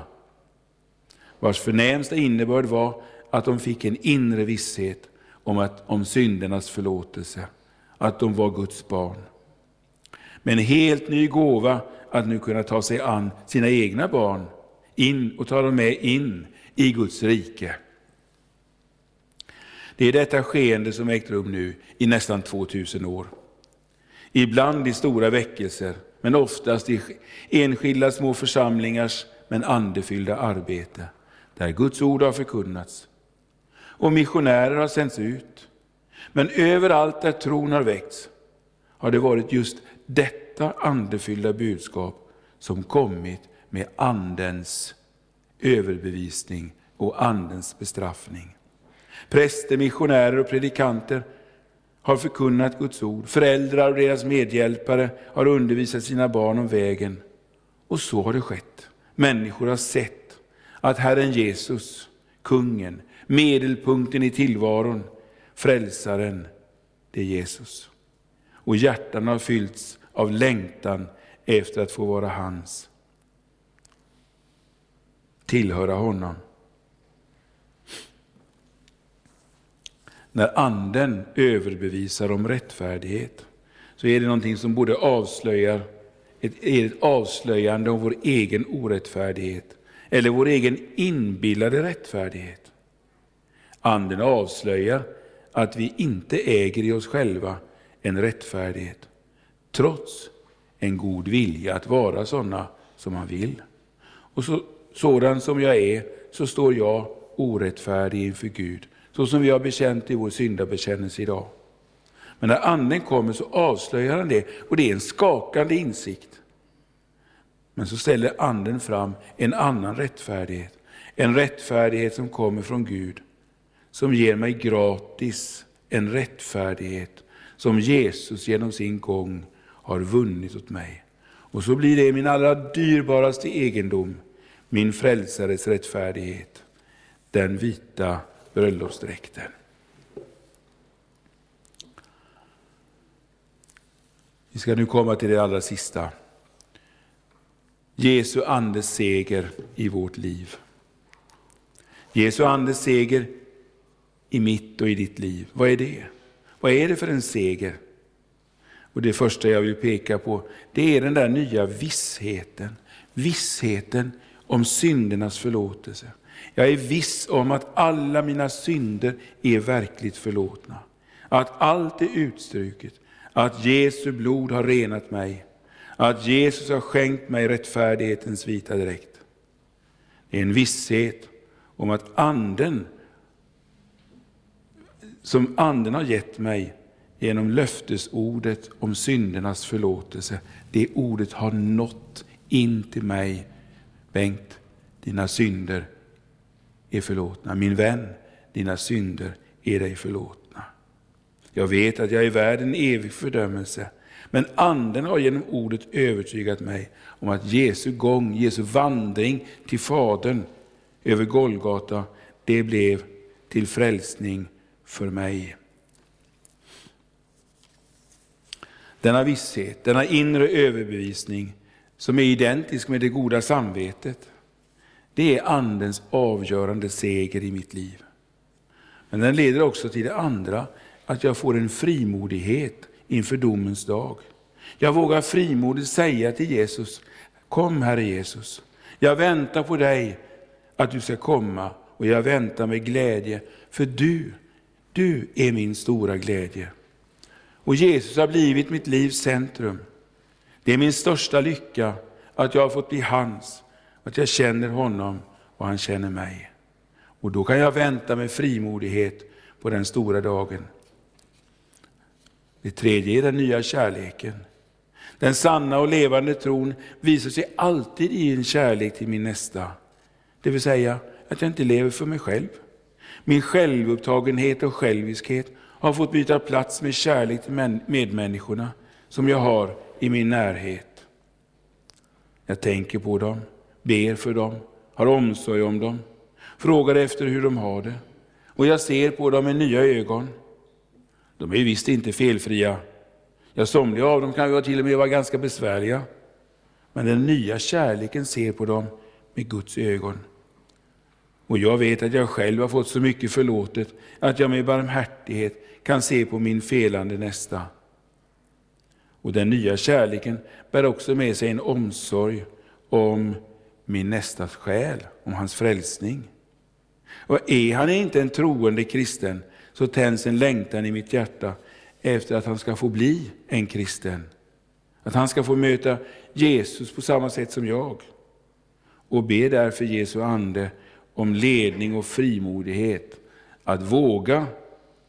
vars förnämsta innebörd var att de fick en inre visshet om, att, om syndernas förlåtelse, att de var Guds barn. Men en helt ny gåva att nu kunna ta sig an sina egna barn in och ta dem med in i Guds rike. Det är detta skeende som ägt rum nu i nästan 2000 år. Ibland i stora väckelser, men oftast i enskilda små församlingars men andefyllda arbete, där Guds ord har förkunnats. Och missionärer har sänts ut. Men överallt där tron har väckts har det varit just detta andefyllda budskap som kommit med Andens överbevisning och Andens bestraffning. Präster, missionärer och predikanter har förkunnat Guds ord. Föräldrar och deras medhjälpare har undervisat sina barn om vägen. Och så har det skett. Människor har sett att Herren Jesus, kungen, medelpunkten i tillvaron, frälsaren, det är Jesus. Och hjärtan har fyllts av längtan efter att få vara hans. Tillhöra honom. När anden överbevisar om rättfärdighet så är det någonting som både avslöjar ett, är ett avslöjande om vår egen orättfärdighet eller vår egen inbillade rättfärdighet. Anden avslöjar att vi inte äger i oss själva en rättfärdighet, trots en god vilja att vara sådana som man vill. Och så, sådan som jag är, så står jag orättfärdig inför Gud, så som vi har bekänt i vår syndabekännelse idag. Men när Anden kommer så avslöjar han det, och det är en skakande insikt. Men så ställer Anden fram en annan rättfärdighet, en rättfärdighet som kommer från Gud, som ger mig gratis en rättfärdighet som Jesus genom sin gång har vunnit åt mig. Och så blir det min allra dyrbaraste egendom, min frälsares rättfärdighet, den vita bröllopsdräkten. Vi ska nu komma till det allra sista. Jesu andes seger i vårt liv. Jesu andes seger i mitt och i ditt liv. Vad är det? Vad är det för en seger? Och Det första jag vill peka på, det är den där nya vissheten. Vissheten om syndernas förlåtelse. Jag är viss om att alla mina synder är verkligt förlåtna. Att allt är utstruket. Att Jesu blod har renat mig. Att Jesus har skänkt mig rättfärdighetens vita dräkt. Det är en visshet om att anden som anden har gett mig genom löftesordet om syndernas förlåtelse. Det ordet har nått in till mig. Bengt, dina synder är förlåtna. Min vän, dina synder är dig förlåtna. Jag vet att jag är värd en evig fördömelse. Men anden har genom ordet övertygat mig om att Jesu gång, Jesu vandring till Fadern över Golgata, det blev till frälsning för mig. Denna visshet, denna inre överbevisning som är identisk med det goda samvetet, det är Andens avgörande seger i mitt liv. Men den leder också till det andra, att jag får en frimodighet inför domens dag. Jag vågar frimodigt säga till Jesus, kom Herre Jesus, jag väntar på dig att du ska komma och jag väntar med glädje, för du du är min stora glädje. Och Jesus har blivit mitt livs centrum. Det är min största lycka att jag har fått bli hans, att jag känner honom och han känner mig. Och då kan jag vänta med frimodighet på den stora dagen. Det tredje är den nya kärleken. Den sanna och levande tron visar sig alltid i en kärlek till min nästa. Det vill säga att jag inte lever för mig själv. Min självupptagenhet och själviskhet har fått byta plats med kärlek till medmänniskorna som jag har i min närhet. Jag tänker på dem, ber för dem, har omsorg om dem, frågar efter hur de har det. Och jag ser på dem med nya ögon. De är visst inte felfria. Ja, somliga av dem kan ju till och med vara ganska besvärliga. Men den nya kärleken ser på dem med Guds ögon. Och jag vet att jag själv har fått så mycket förlåtet att jag med barmhärtighet kan se på min felande nästa. Och den nya kärleken bär också med sig en omsorg om min nästas själ, om hans frälsning. Och är han inte en troende kristen så tänds en längtan i mitt hjärta efter att han ska få bli en kristen. Att han ska få möta Jesus på samma sätt som jag. Och be därför Jesu ande om ledning och frimodighet att våga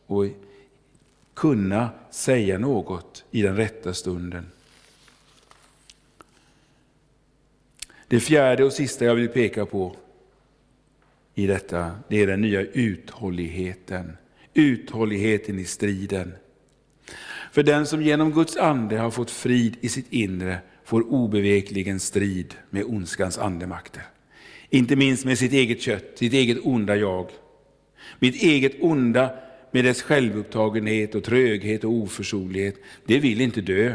och kunna säga något i den rätta stunden. Det fjärde och sista jag vill peka på, i detta, det är den nya uthålligheten. Uthålligheten i striden. För den som genom Guds ande har fått frid i sitt inre får obevekligen strid med ondskans andemakter. Inte minst med sitt eget kött, sitt eget onda jag. Mitt eget onda med dess självupptagenhet och tröghet och oförsonlighet, det vill inte dö.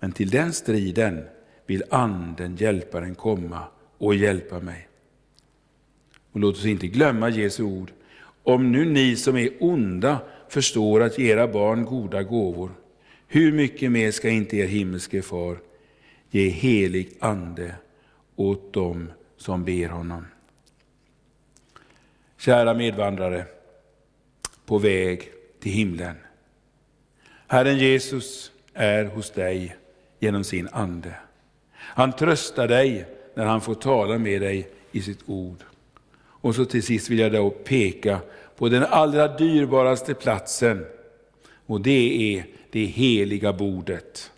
Men till den striden vill anden, hjälparen, komma och hjälpa mig. Och låt oss inte glömma Jesu ord. Om nu ni som är onda förstår att ge era barn goda gåvor, hur mycket mer ska inte er himmelske far ge helig ande åt dem som ber honom? Kära medvandrare, på väg till himlen. Herren Jesus är hos dig genom sin ande. Han tröstar dig när han får tala med dig i sitt ord. Och så till sist vill jag då peka på den allra dyrbaraste platsen och det är det heliga bordet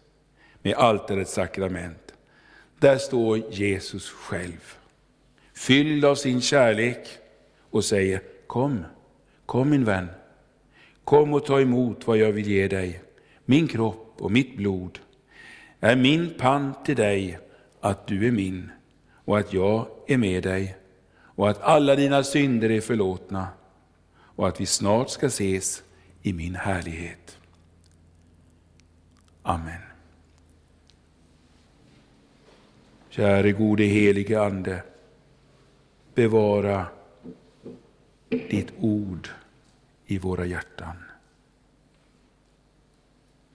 med altarets sakrament. Där står Jesus själv, fylld av sin kärlek och säger Kom, kom min vän, kom och ta emot vad jag vill ge dig, min kropp och mitt blod. är min pant till dig att du är min och att jag är med dig och att alla dina synder är förlåtna och att vi snart ska ses i min härlighet. Amen. Käre gode helige Ande, bevara ditt ord i våra hjärtan.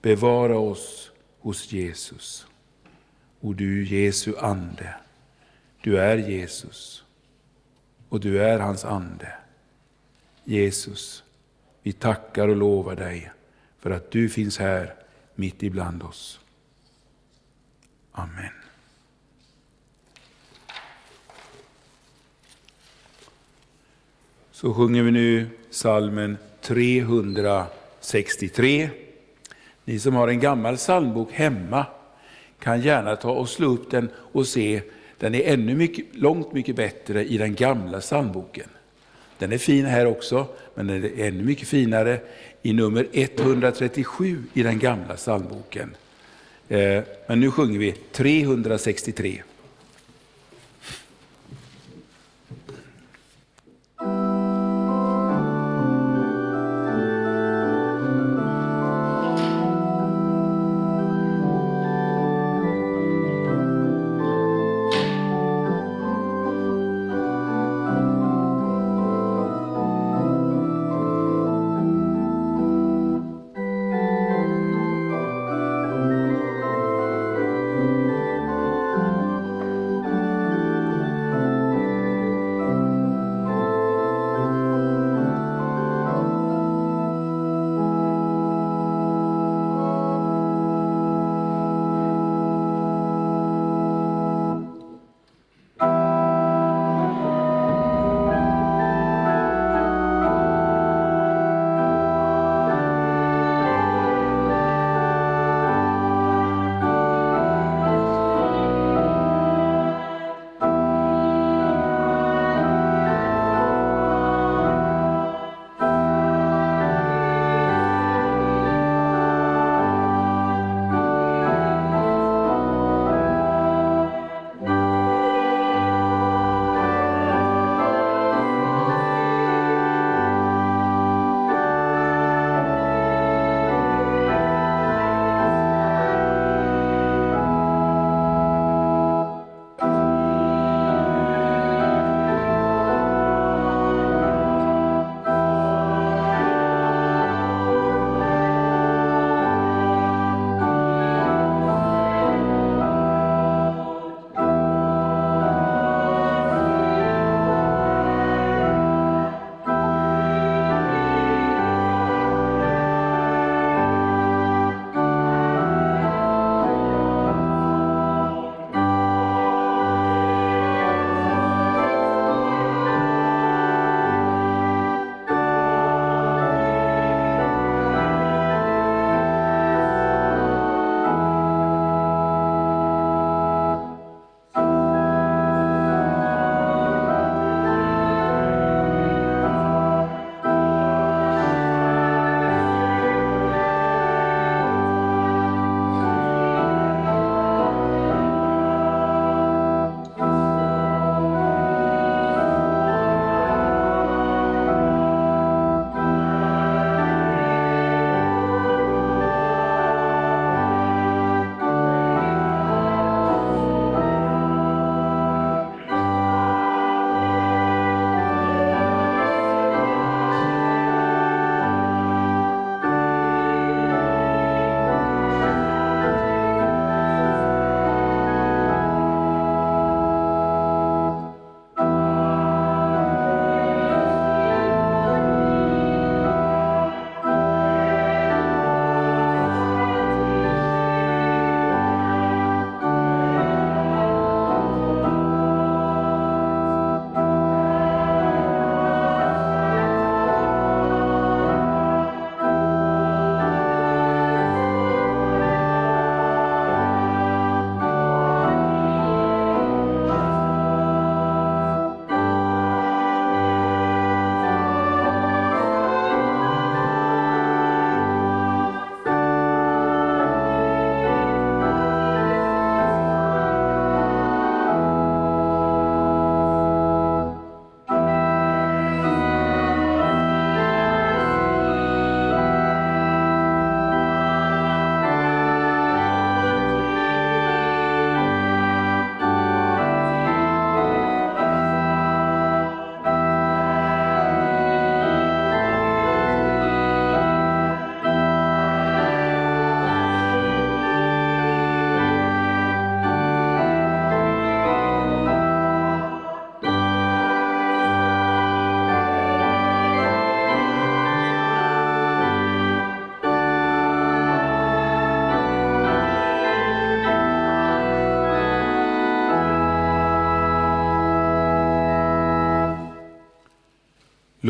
Bevara oss hos Jesus. Och du Jesu ande, du är Jesus och du är hans ande. Jesus, vi tackar och lovar dig för att du finns här mitt ibland oss. Amen. Så sjunger vi nu salmen 363. Ni som har en gammal psalmbok hemma kan gärna ta och slå upp den och se, den är ännu mycket, långt mycket bättre i den gamla psalmboken. Den är fin här också, men den är ännu mycket finare i nummer 137 i den gamla psalmboken. Eh, men nu sjunger vi 363.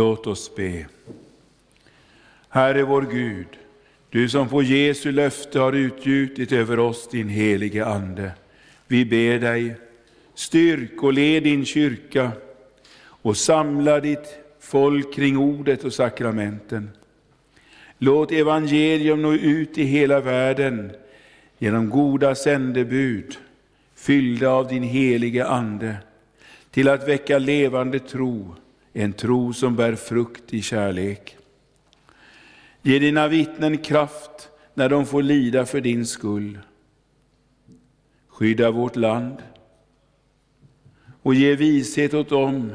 Låt oss be. Herre vår Gud, du som på Jesu löfte har utgjutit över oss din helige Ande. Vi ber dig, styrk och led din kyrka och samla ditt folk kring ordet och sakramenten. Låt evangelium nå ut i hela världen genom goda sändebud, fyllda av din helige Ande, till att väcka levande tro, en tro som bär frukt i kärlek. Ge dina vittnen kraft när de får lida för din skull. Skydda vårt land och ge vishet åt dem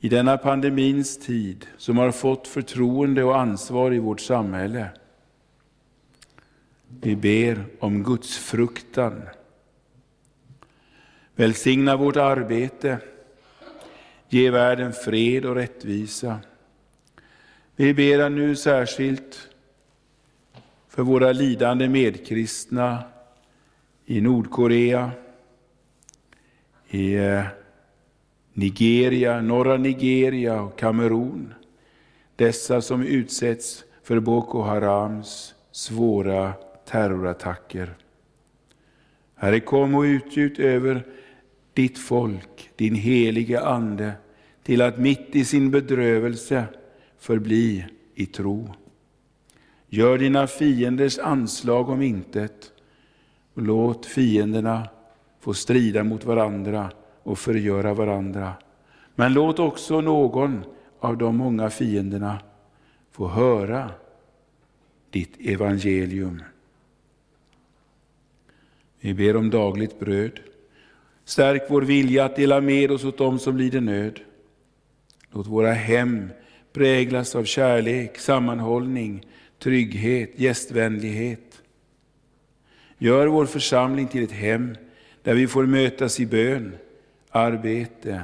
i denna pandemins tid som har fått förtroende och ansvar i vårt samhälle. Vi ber om Guds fruktan. Välsigna vårt arbete. Ge världen fred och rättvisa. Vi ber nu särskilt för våra lidande medkristna i Nordkorea, i eh, Nigeria, norra Nigeria och Kamerun. Dessa som utsätts för Boko Harams svåra terrorattacker. Herre, kom och utgjut över ditt folk, din helige Ande, till att mitt i sin bedrövelse förbli i tro. Gör dina fienders anslag om intet och låt fienderna få strida mot varandra och förgöra varandra. Men låt också någon av de många fienderna få höra ditt evangelium. Vi ber om dagligt bröd. Stärk vår vilja att dela med oss åt dem som lider nöd. Låt våra hem präglas av kärlek, sammanhållning, trygghet, gästvänlighet. Gör vår församling till ett hem där vi får mötas i bön, arbete,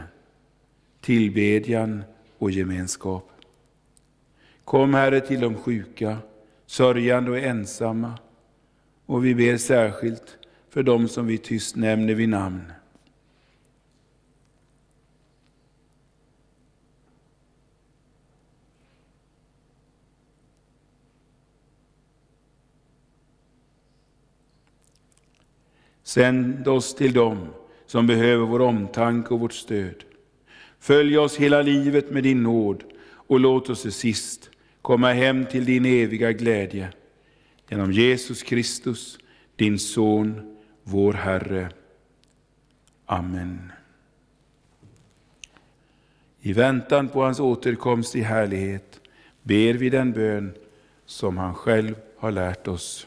tillbedjan och gemenskap. Kom Herre till de sjuka, sörjande och ensamma och vi ber särskilt för dem som vi tyst nämner vid namn. Sänd oss till dem som behöver vår omtanke och vårt stöd. Följ oss hela livet med din nåd och låt oss till sist komma hem till din eviga glädje. Genom Jesus Kristus, din Son, vår Herre. Amen. I väntan på hans återkomst i härlighet ber vi den bön som han själv har lärt oss.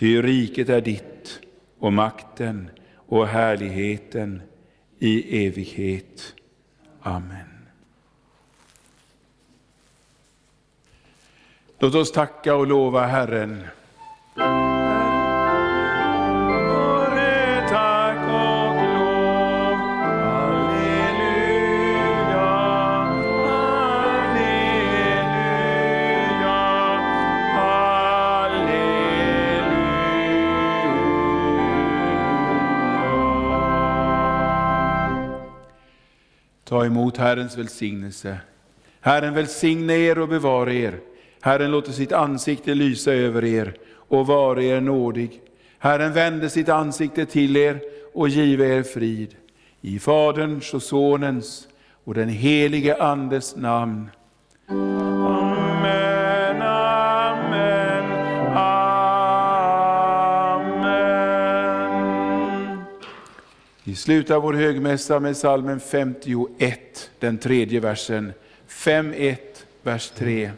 Ty riket är ditt och makten och härligheten i evighet. Amen. Låt oss tacka och lova Herren. Ta emot Herrens välsignelse. Herren välsigne er och bevara er. Herren låter sitt ansikte lysa över er och vara er nådig. Herren vände sitt ansikte till er och give er frid. I Faderns och Sonens och den helige Andes namn. Vi slutar vår högmässa med salmen 51, den tredje versen. 5.1, vers 3.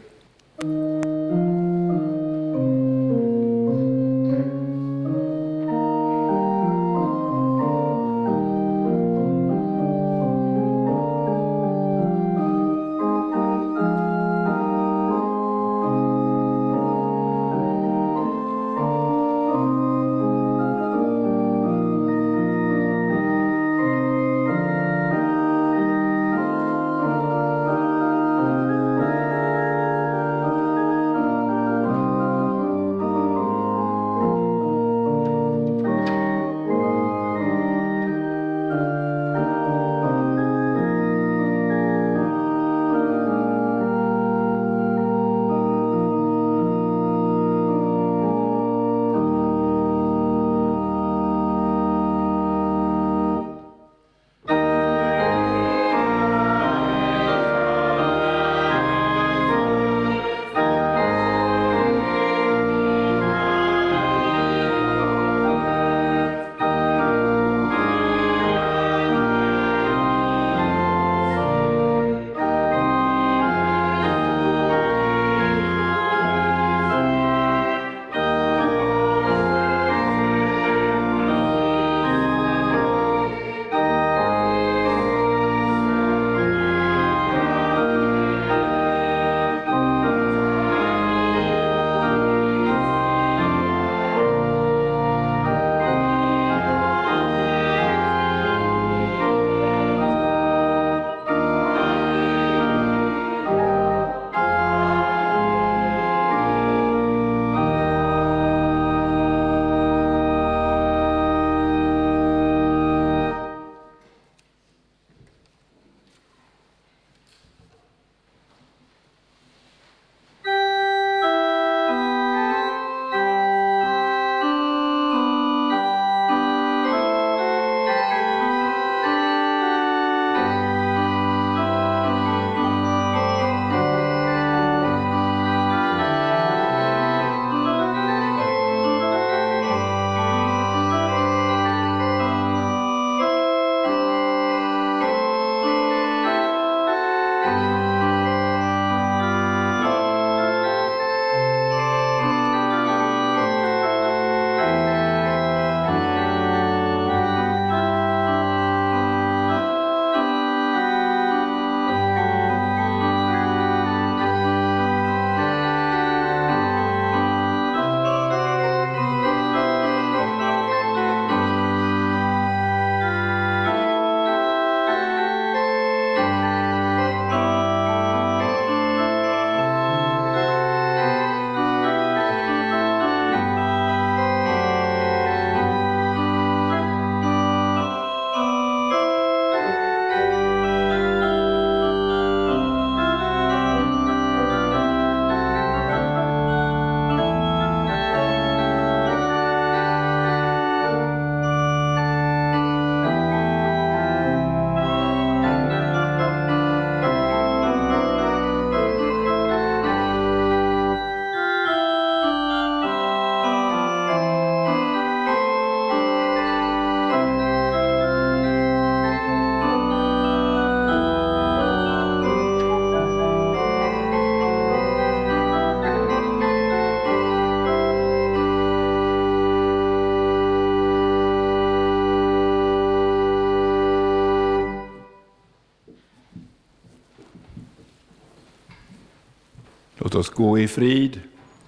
Låt oss gå i frid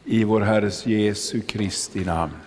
i vår Herres Jesu Kristi namn.